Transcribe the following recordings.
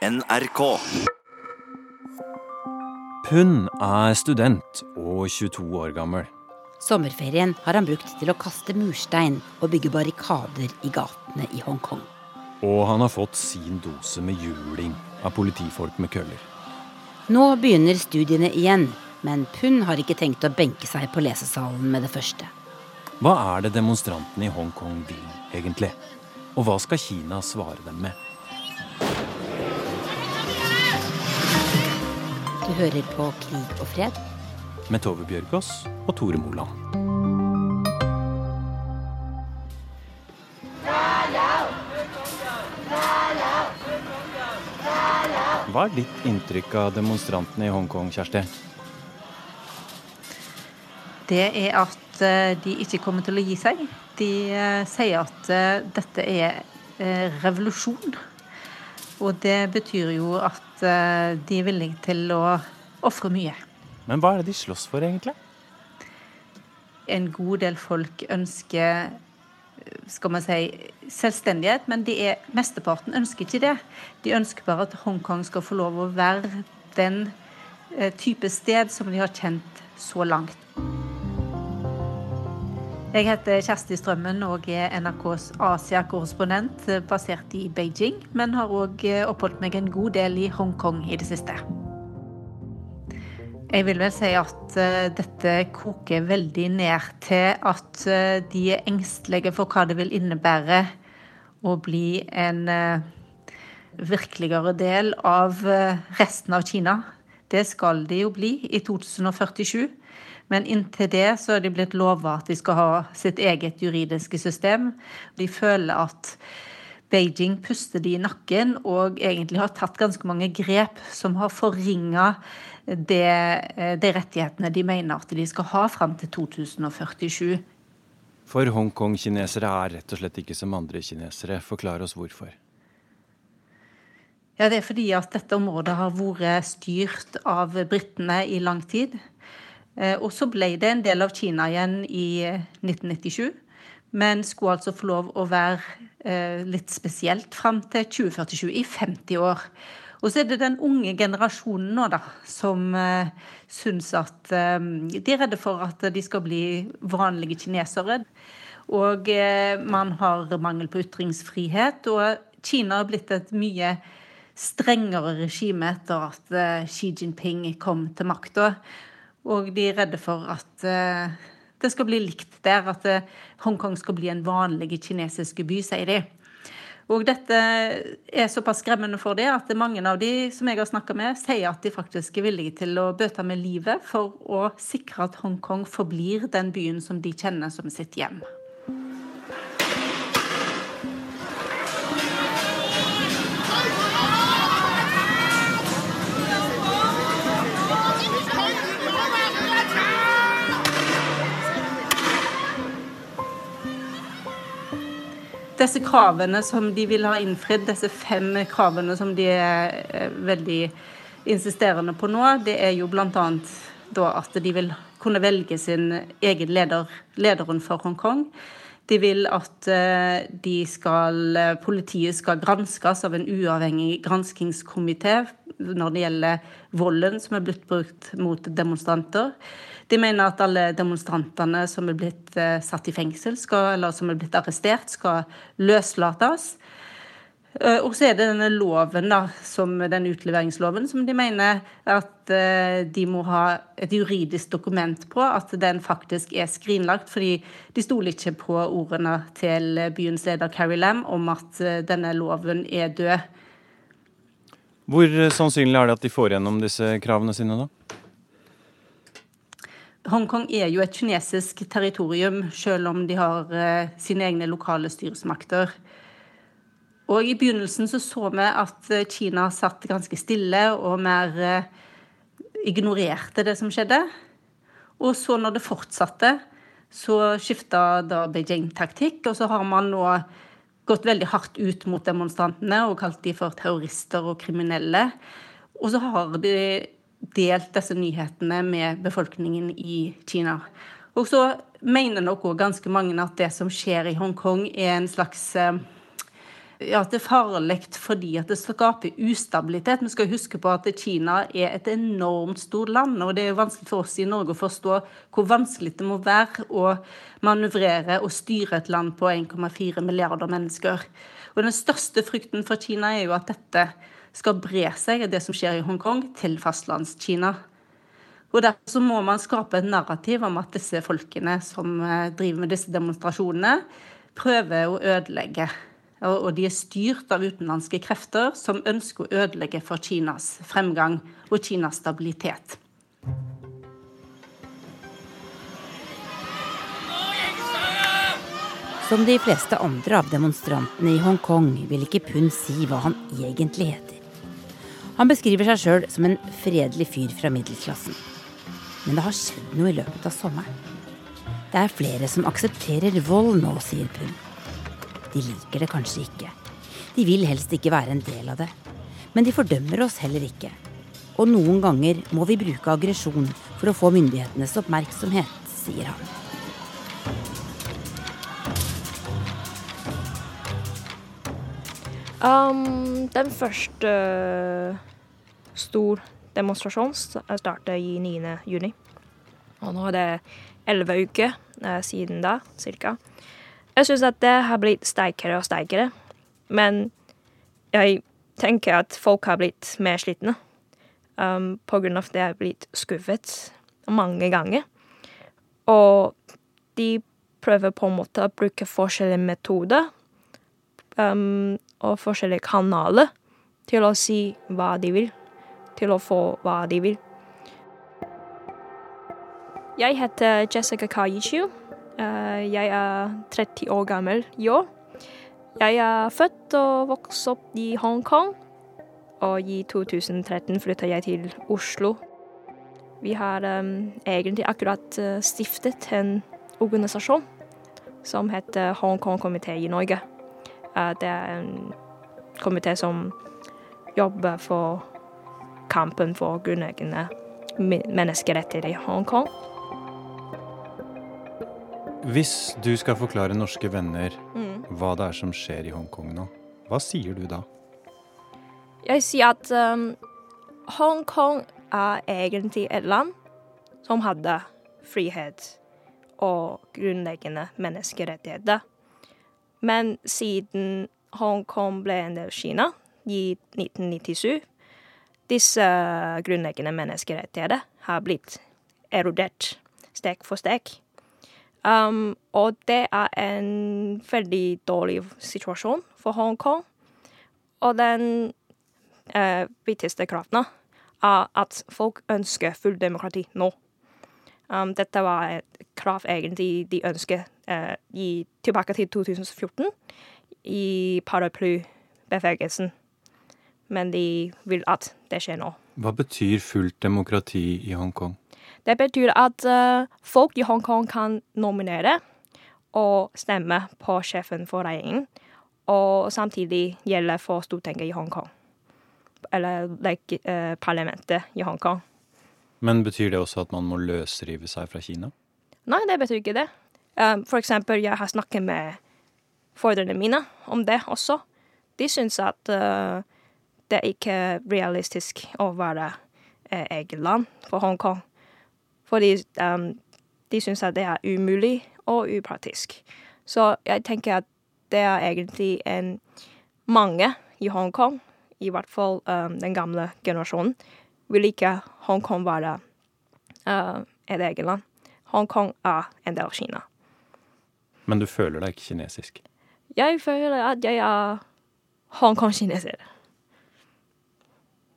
NRK. Pund er student og 22 år gammel. Sommerferien har han brukt til å kaste murstein og bygge barrikader i gatene i Hongkong. Og han har fått sin dose med juling av politifolk med køller. Nå begynner studiene igjen, men Pund har ikke tenkt å benke seg på lesesalen med det første. Hva er det demonstrantene i Hongkong vil, egentlig? Og hva skal Kina svare dem med? Hører på Krig og fred. Med Tove Bjørgaas og Tore Moland. Hva er ditt inntrykk av demonstrantene i Hongkong, Kjersti? Det er at eh, de ikke kommer til å gi seg. De eh, sier at eh, dette er revolusjon. Og det betyr jo at de er villige til å ofre mye. Men hva er det de slåss for, egentlig? En god del folk ønsker skal man si, selvstendighet, men de er, mesteparten ønsker ikke det. De ønsker bare at Hongkong skal få lov å være den type sted som de har kjent så langt. Jeg heter Kjersti Strømmen og er NRKs Asia-korrespondent basert i Beijing, men har òg oppholdt meg en god del i Hongkong i det siste. Jeg vil vel si at uh, dette koker veldig ned til at de er engstelige for hva det vil innebære å bli en virkeligere del av resten av Kina. Det skal de jo bli i 2047. Men inntil det så er de blitt lova at de skal ha sitt eget juridiske system. De føler at Beijing puster de i nakken og egentlig har tatt ganske mange grep som har forringa de rettighetene de mener at de skal ha fram til 2047. For Hongkong-kinesere er rett og slett ikke som andre kinesere. Forklar oss hvorfor. Ja, Det er fordi at dette området har vært styrt av britene i lang tid. Eh, og så ble det en del av Kina igjen i 1997, eh, men skulle altså få lov å være eh, litt spesielt fram til 2047, i 50 år. Og så er det den unge generasjonen nå, da, som uh, syns at uh, De er redde for at de skal bli vanlige kinesere. Og uh, man har mangel på ytringsfrihet. Og Kina har blitt et mye strengere regime etter at Xi Jinping kom til makta. Og de er redde for at uh, det skal bli likt der. At uh, Hongkong skal bli en vanlig kinesisk by, sier de. Og dette er såpass skremmende for dem at mange av de som jeg har snakka med, sier at de faktisk er villige til å bøte med livet for å sikre at Hongkong forblir den byen som de kjenner som sitt hjem. Disse kravene som de vil ha innfridd, disse fem kravene som de er eh, veldig insisterende på nå, det er jo bl.a. at de vil kunne velge sin egen leder, lederen for Hongkong. De vil at eh, de skal, politiet skal granskes av en uavhengig granskingskomité når det gjelder volden som er blitt brukt mot demonstranter. De mener at alle demonstrantene som er blitt eh, satt i fengsel, skal, eller som er blitt arrestert, skal løslates. Eh, og så er det denne loven, da, som, den utleveringsloven, som de mener at eh, de må ha et juridisk dokument på at den faktisk er skrinlagt. Fordi de stoler ikke på ordene til byens leder Carrie Lam om at denne loven er død. Hvor sannsynlig er det at de får gjennom disse kravene sine, da? Hongkong er jo et kinesisk territorium, selv om de har sine egne lokale styresmakter. Og I begynnelsen så, så vi at eh, Kina satt ganske stille og mer uh, ignorerte det som skjedde. Og så når det fortsatte, så skifta da Beijing taktikk, og så har man nå gått veldig hardt ut mot demonstrantene og kalt de for terrorister og kriminelle. Og så har de delt disse nyhetene med befolkningen i Kina. Og så mener nok òg ganske mange at det som skjer i Hongkong, er en slags eh, ja, det er farlig fordi at det skaper ustabilitet. Vi skal huske på at Kina er et enormt stort land, og det er vanskelig for oss i Norge å forstå hvor vanskelig det må være å manøvrere og styre et land på 1,4 milliarder mennesker. Og Den største frykten for Kina er jo at dette skal bre seg, det som skjer i Hongkong, til fastlandskina. Og Derfor så må man skape et narrativ om at disse folkene som eh, driver med disse demonstrasjonene, prøver å ødelegge. Og de er styrt av utenlandske krefter som ønsker å ødelegge for Kinas fremgang og Kinas stabilitet. Som de fleste andre av demonstrantene i Hongkong vil ikke Pun si hva han egentlig heter. Han beskriver seg sjøl som en fredelig fyr fra middelklassen. Men det har skjedd noe i løpet av sommeren. Det er flere som aksepterer vold nå, sier Pund. De liker det kanskje ikke. De vil helst ikke være en del av det. Men de fordømmer oss heller ikke. Og noen ganger må vi bruke aggresjon for å få myndighetenes oppmerksomhet, sier han. Um, den første stor demonstrasjonen startet i 9. juni. Og nå er det elleve uker eh, siden da, cirka. Jeg syns at det har blitt sterkere og sterkere. Men jeg tenker at folk har blitt mer slitne. Um, på grunn av at de har blitt skuffet mange ganger. Og de prøver på en måte å bruke forskjellige metoder um, og forskjellige kanaler til å si hva de vil til å få hva de vil. Jeg heter Jessica Kayichu. Eh, jeg er 30 år gammel i år. Jeg er født og vokst opp i Hongkong, og i 2013 flytta jeg til Oslo. Vi har um, egentlig akkurat uh, stiftet en organisasjon som heter Hongkong komité i Norge. Uh, det er en komité som jobber for kampen for grunnleggende menneskerettigheter i Hongkong. Hvis du skal forklare norske venner mm. hva det er som skjer i Hongkong nå, hva sier du da? Jeg sier at um, Hongkong er egentlig et land som hadde frihet og grunnleggende menneskerettigheter. Men siden Hongkong ble en del av Kina i 1997, disse grunnleggende menneskerettigheter har blitt erodert steg for steg. Um, og det er en veldig dårlig situasjon for Hongkong. Og den uh, viktigste kraften er at folk ønsker full demokrati nå. Um, dette var et krav egentlig de ønsket uh, i, tilbake til 2014 i paraplybevegelsen men de vil at det skjer nå. Hva betyr fullt demokrati i Hongkong? Det betyr at uh, folk i Hongkong kan nominere og stemme på sjefen for regjeringen, og samtidig gjelde for Stortinget i Hongkong. Eller like, uh, parlamentet i Hongkong. Men betyr det også at man må løsrive seg fra Kina? Nei, det betyr ikke det. Um, for eksempel, jeg har snakket med foreldrene mine om det også. De syns at uh, det er ikke realistisk å være uh, eget land for Hongkong. Fordi um, de syns at det er umulig og upraktisk. Så jeg tenker at det er egentlig en mange i Hongkong, i hvert fall um, den gamle generasjonen, vil ikke Hongkong være uh, et eget land. Hongkong er en del av Kina. Men du føler deg ikke kinesisk? Jeg føler at jeg er Hongkong-kineser.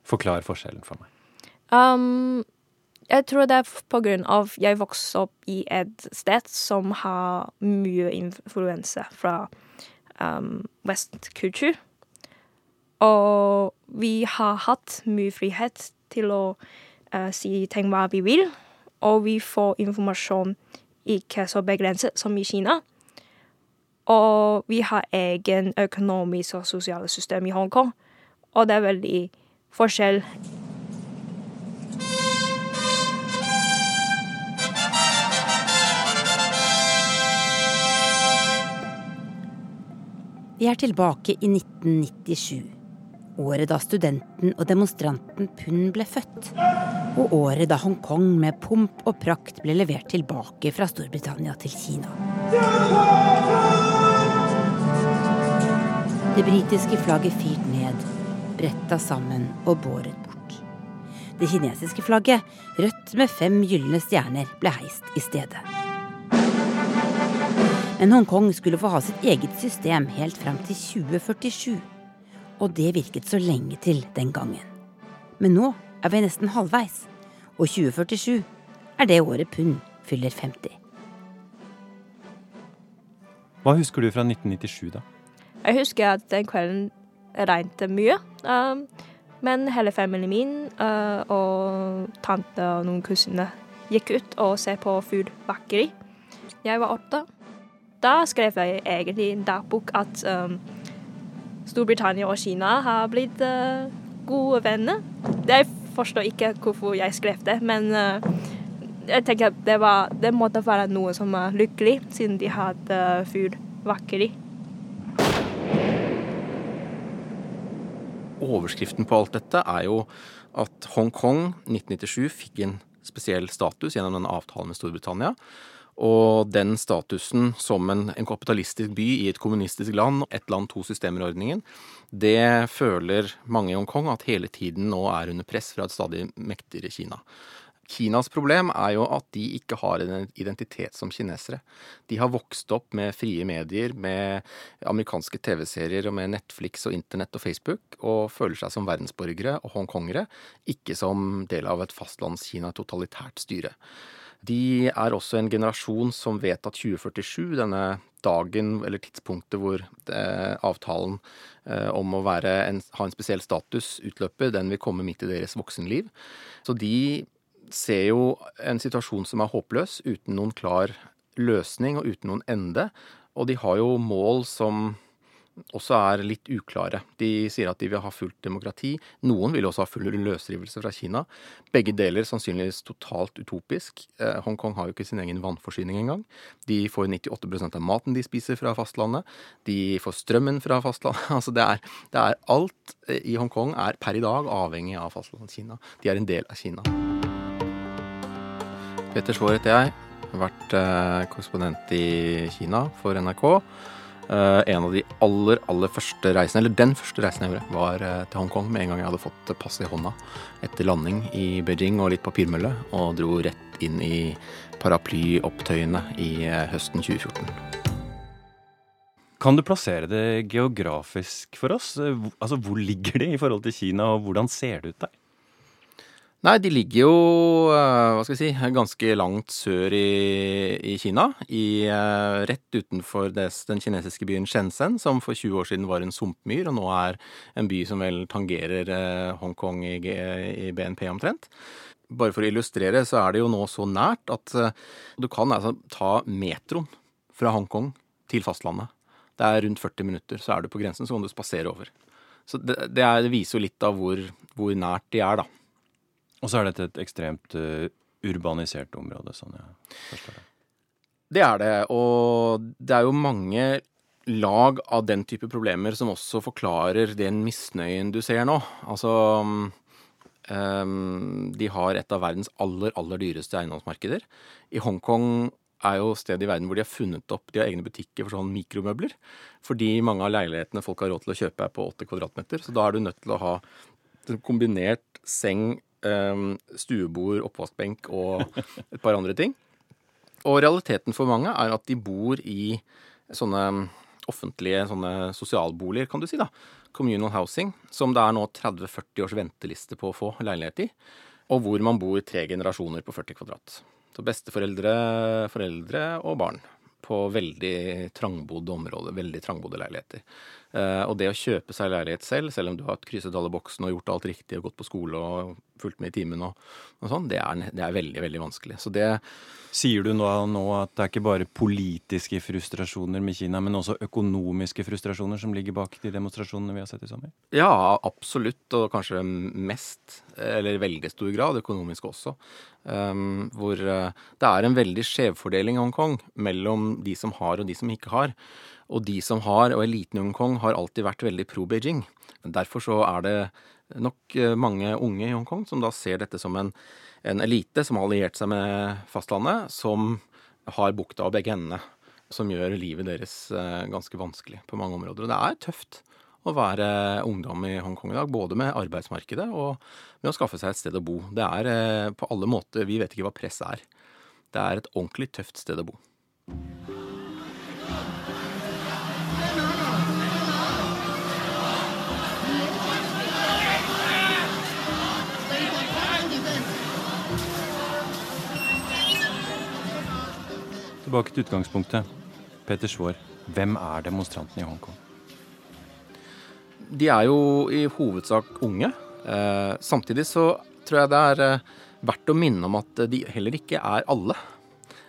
Forklar forskjellen for meg. Um, jeg tror det er på grunn av jeg vokste opp i et sted som har mye influense fra um, vestkultur. Og vi har hatt mye frihet til å uh, si ting hva vi vil, og vi får informasjon ikke så begrenset som i Kina. Og vi har egen økonomisk og sosiale system i Hongkong, og det er veldig forskjell. Vi er tilbake i 1997. Året da studenten og demonstranten Pun ble født. Og året da Hongkong med pomp og prakt ble levert tilbake fra Storbritannia til Kina. Det britiske flagget fyrt ned, bretta sammen og båret bort. Det kinesiske flagget, rødt med fem gylne stjerner, ble heist i stedet. Men Hongkong skulle få ha sitt eget system helt frem til 2047. Og det virket så lenge til den gangen. Men nå er vi nesten halvveis, og 2047 er det året pund fyller 50. Hva husker du fra 1997, da? Jeg husker at den kvelden regnet mye. Um, men hele familien min uh, og tante og noen kusiner gikk ut og så på fyrverkeri. Jeg var åtte. Da skrev jeg egentlig i en dagbok at um, Storbritannia og Kina har blitt uh, gode venner. Jeg forstår ikke hvorfor jeg skrev det, men uh, jeg tenker at det, var, det måtte være noe som var lykkelig, siden de hadde fyrverkeri. Overskriften på alt dette er jo at Hongkong 1997 fikk en spesiell status gjennom den avtalen med Storbritannia. Og den statusen som en, en, kapitalistisk by i et kommunistisk land, ett land, to systemer-ordningen, det føler mange i Hongkong at hele tiden nå er under press fra et stadig mektigere Kina. Kinas problem er jo at de ikke har en identitet som kinesere. De har vokst opp med frie medier, med amerikanske TV-serier og med Netflix og Internett og Facebook, og føler seg som verdensborgere og hongkongere, ikke som del av et fastlandskina totalitært styre. De er også en generasjon som vet at 2047, denne dagen eller tidspunktet hvor eh, avtalen eh, om å en, ha en spesiell status utløper, den vil komme midt i deres voksenliv. Så de ser jo en situasjon som er håpløs, uten noen klar løsning og uten noen ende. Og de har jo mål som også er litt uklare. De sier at de vil ha fullt demokrati. Noen vil også ha full løsrivelse fra Kina. Begge deler sannsynligvis totalt utopisk. Eh, Hongkong har jo ikke sin egen vannforsyning engang. De får 98% av maten de spiser fra fastlandet. De får strømmen fra fastlandet. Altså det er, det er alt i Hongkong er per i dag avhengig av fastlandskina. De er en del av Kina. Petter Svaar heter jeg. Har vært eh, korrespondent i Kina for NRK. Eh, en av de aller, aller første reisene, eller den første reisen jeg gjorde, var eh, til Hongkong med en gang jeg hadde fått pass i hånda etter landing i Beijing og litt papirmølle, og dro rett inn i paraplyopptøyene i eh, høsten 2014. Kan du plassere det geografisk for oss? Altså, Hvor ligger det i forhold til Kina, og hvordan ser det ut der? Nei, de ligger jo eh, hva skal vi si, ganske langt sør i, i Kina. I, eh, rett utenfor des, den kinesiske byen Shenzhen, som for 20 år siden var en sumpmyr, og nå er en by som vel tangerer eh, Hongkong i, i BNP omtrent. Bare for å illustrere, så er det jo nå så nært at du kan altså ta metroen fra Hongkong til fastlandet. Det er rundt 40 minutter, så er du på grensen, så kan du spasere over. Så det, det, er, det viser jo litt av hvor, hvor nært de er, da. Og så er dette et ekstremt uh, urbanisert område, sånn jeg forstår det. Det er det, og det er jo mange lag av den type problemer som også forklarer den misnøyen du ser nå. Altså um, De har et av verdens aller, aller dyreste eiendomsmarkeder. I Hongkong er jo stedet i verden hvor de har funnet opp De har egne butikker for sånn mikromøbler. Fordi mange av leilighetene folk har råd til å kjøpe, er på 80 kvadratmeter. Så da er du nødt til å ha kombinert seng, stuebord, oppvaskbenk og et par andre ting. Og realiteten for mange er at de bor i sånne offentlige sånne sosialboliger, kan du si. da, Communal housing, som det er nå 30-40 års venteliste på å få leilighet i. Og hvor man bor tre generasjoner på 40 kvadrat. Så besteforeldre, foreldre og barn på veldig trangbodde områder, veldig trangbodde leiligheter. Uh, og det å kjøpe seg leilighet selv, selv om du har krysset alle boksene og gjort alt riktig og gått på skole og fulgt med i timen og, og sånn, det det er, veldig, veldig vanskelig. Så det Sier du nå, nå, at det er ikke bare politiske frustrasjoner med Kina, men også økonomiske frustrasjoner som ligger bak de demonstrasjonene vi har sett i sommer? Ja, absolutt, og kanskje mest, eller i veldig stor grad, økonomisk også. Um, hvor uh, det er en veldig skjevfordeling i Hongkong mellom de som har og de som ikke har. Og de som har, og eliten i Hongkong, har alltid vært veldig pro Beijing. Derfor så er det nok eh, mange unge i Hongkong som da ser dette som en, en elite som har alliert seg med fastlandet, som har bukta av begge endene. Som gjør livet deres eh, ganske vanskelig på mange områder. Og det er tøft å være ungdom i Hongkong i dag, både med arbeidsmarkedet og med å skaffe seg et sted å bo. Det er eh, på alle måter Vi vet ikke hva press er. Det er et ordentlig tøft sted å bo. Tilbake til utgangspunktet. Peter Svaar, hvem er demonstrantene i Hongkong? De er jo i hovedsak unge. Eh, samtidig så tror jeg det er eh, verdt å minne om at de heller ikke er alle.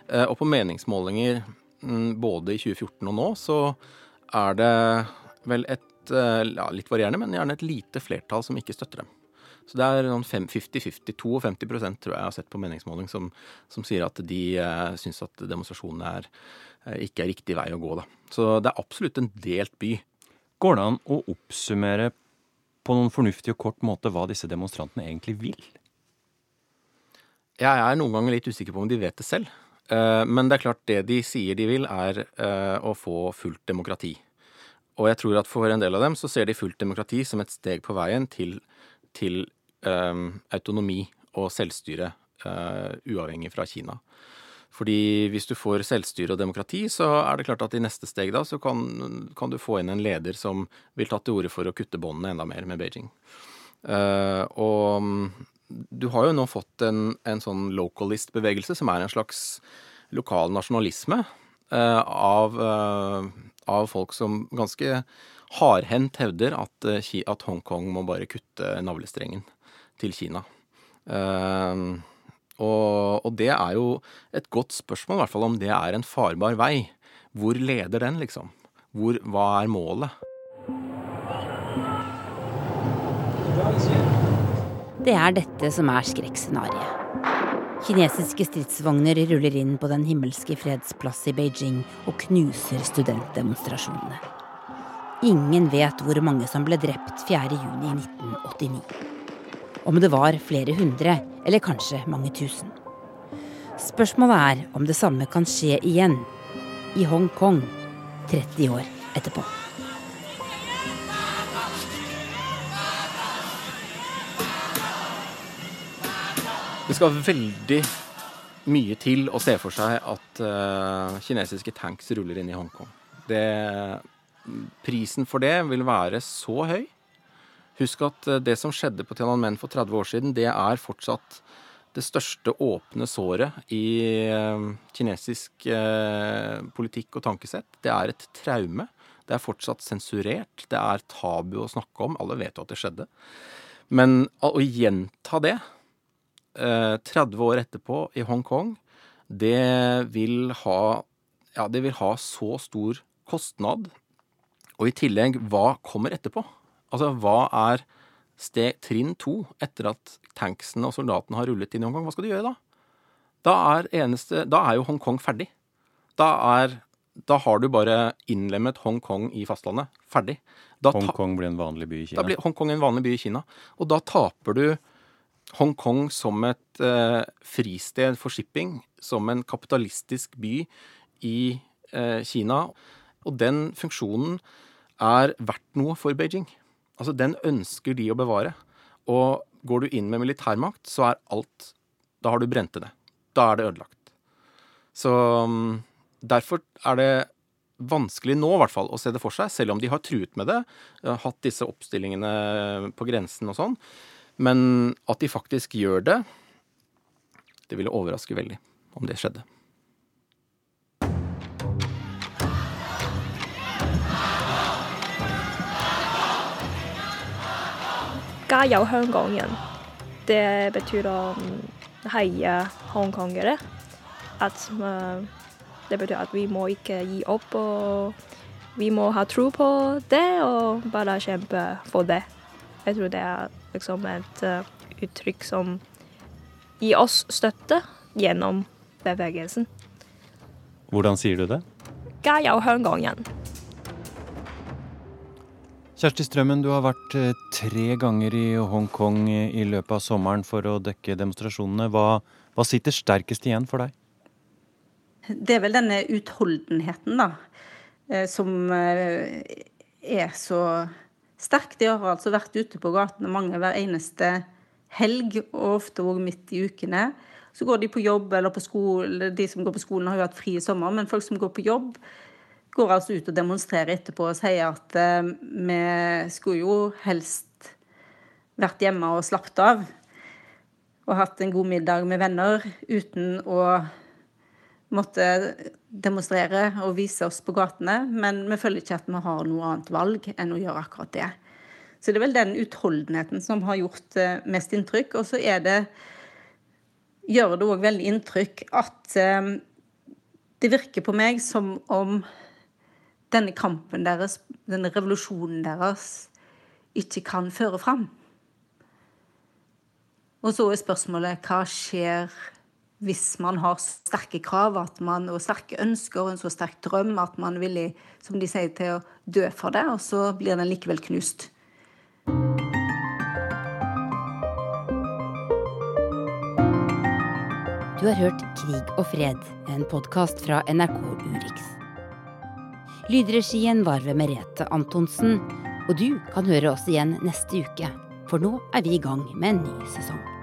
Eh, og på meningsmålinger mm, både i 2014 og nå, så er det vel et ja, litt varierende, men gjerne et lite flertall som ikke støtter dem. Så det er noen 50-50, 52 tror jeg jeg har sett på meningsmåling som, som sier at de eh, syns at demonstrasjonene er, eh, ikke er riktig vei å gå. Da. Så det er absolutt en delt by. Går det an å oppsummere på noen fornuftig og kort måte hva disse demonstrantene egentlig vil? Jeg er noen ganger litt usikker på om de vet det selv. Eh, men det er klart det de sier de vil, er eh, å få fullt demokrati. Og jeg tror at for en del av dem så ser de fullt demokrati som et steg på veien til, til autonomi og selvstyre uh, uavhengig fra Kina. Fordi hvis du får selvstyre og demokrati, så er det klart at i neste steg da, så kan, kan du få inn en leder som vil ta til orde for å kutte båndene enda mer med Beijing. Uh, og mm, du har jo nå fått en, en sånn localist-bevegelse, som er en slags lokal nasjonalisme uh, av, uh, av, folk som ganske hardhendt hevder at, at Hongkong må bare kutte navlestrengen til Kina. Uh, og, og, det er jo et godt spørsmål, i hvert fall om det er en farbar vei. Hvor leder den, liksom? Hvor, hva er målet? Det er dette som er skrekkscenarioet. Kinesiske stridsvogner ruller inn på Den himmelske freds plass i Beijing og knuser studentdemonstrasjonene. Ingen vet hvor mange som ble drept 4.6.1989 om det var flere hundre eller kanskje mange tusen. Spørsmålet er om det samme kan skje igjen i Hongkong 30 år etterpå. Det skal veldig mye til å se for seg at uh, kinesiske tanks ruller inn i Hongkong. Prisen for det vil være så høy Husk at eh, det som skjedde på Tiananmen for 30 år siden, det er fortsatt det største åpne såret i eh, kinesisk eh, politikk og tankesett. Det er et traume. Det er fortsatt sensurert. Det er tabu å snakke om. Alle vet jo at det skjedde. Men å gjenta det 30 år etterpå i Hongkong, det vil ha Ja, det vil ha så stor kostnad. Og i tillegg, hva kommer etterpå? Altså, hva er steg trinn to etter at tanksene og soldatene har rullet inn i Hongkong? Hva skal du gjøre da? Da er, eneste, da er jo Hongkong ferdig. Da, er, da har du bare innlemmet Hongkong i fastlandet. Ferdig. Hongkong blir en vanlig by i Kina? Da blir Hongkong en vanlig by i Kina. Og da taper du Hongkong som et eh, fristed for shipping, som en kapitalistisk by i eh, Kina. Og den funksjonen er verdt noe for Beijing. Altså, den ønsker de å bevare. Og går du inn med militærmakt, så er alt Da har du brent det ned. Da er det ødelagt. Så um, derfor er det vanskelig nå i hvert fall å se det for seg, selv om de har truet med det. Hatt disse oppstillingene på grensen og sånn. Men at de faktisk gjør det, det ville overraske veldig om det skjedde. 加油香港人. Det betyr å heie hongkongere. At uh, det betyr at vi må ikke gi opp, og vi må ha tro på det og bare kjempe for det. Jeg tror det er liksom et uh, uttrykk som gir oss støtte gjennom bevegelsen. Hvordan sier du det? 加油香港人. Kjersti Strømmen, du har vært eh, tre ganger i Hongkong i løpet av sommeren for å dekke demonstrasjonene. Hva, hva sitter sterkest igjen for deg? Det er vel denne utholdenheten, da, eh, som eh, er så sterk. De har altså vært ute på gatene mange hver eneste helg, og ofte òg midt i ukene. Så går de på jobb eller på skole. De som går på skolen, har jo hatt fri i sommer, men folk som går på jobb, går altså ut og demonstrerer etterpå og sier at eh, vi skulle jo helst vært hjemme og slappet av. Og hatt en god middag med venner uten å måtte demonstrere og vise oss på gatene. Men vi føler ikke at vi har noe annet valg enn å gjøre akkurat det. Så det er vel den utholdenheten som har gjort uh, mest inntrykk. Og så er det gjør det òg veldig inntrykk at uh, det virker på meg som om denne kampen deres, denne revolusjonen deres, ikke kan føre fram. Og så er spørsmålet hva skjer hvis man har sterke krav man, og sterke ønsker og en så sterk drøm at man er villig som de sier, til å dø for det, og så blir den likevel knust. Du har hørt Krig og fred, en podkast fra NRK Urix. Lydregien var ved Merete Antonsen, og du kan høre oss igjen neste uke, for nå er vi i gang med en ny sesong.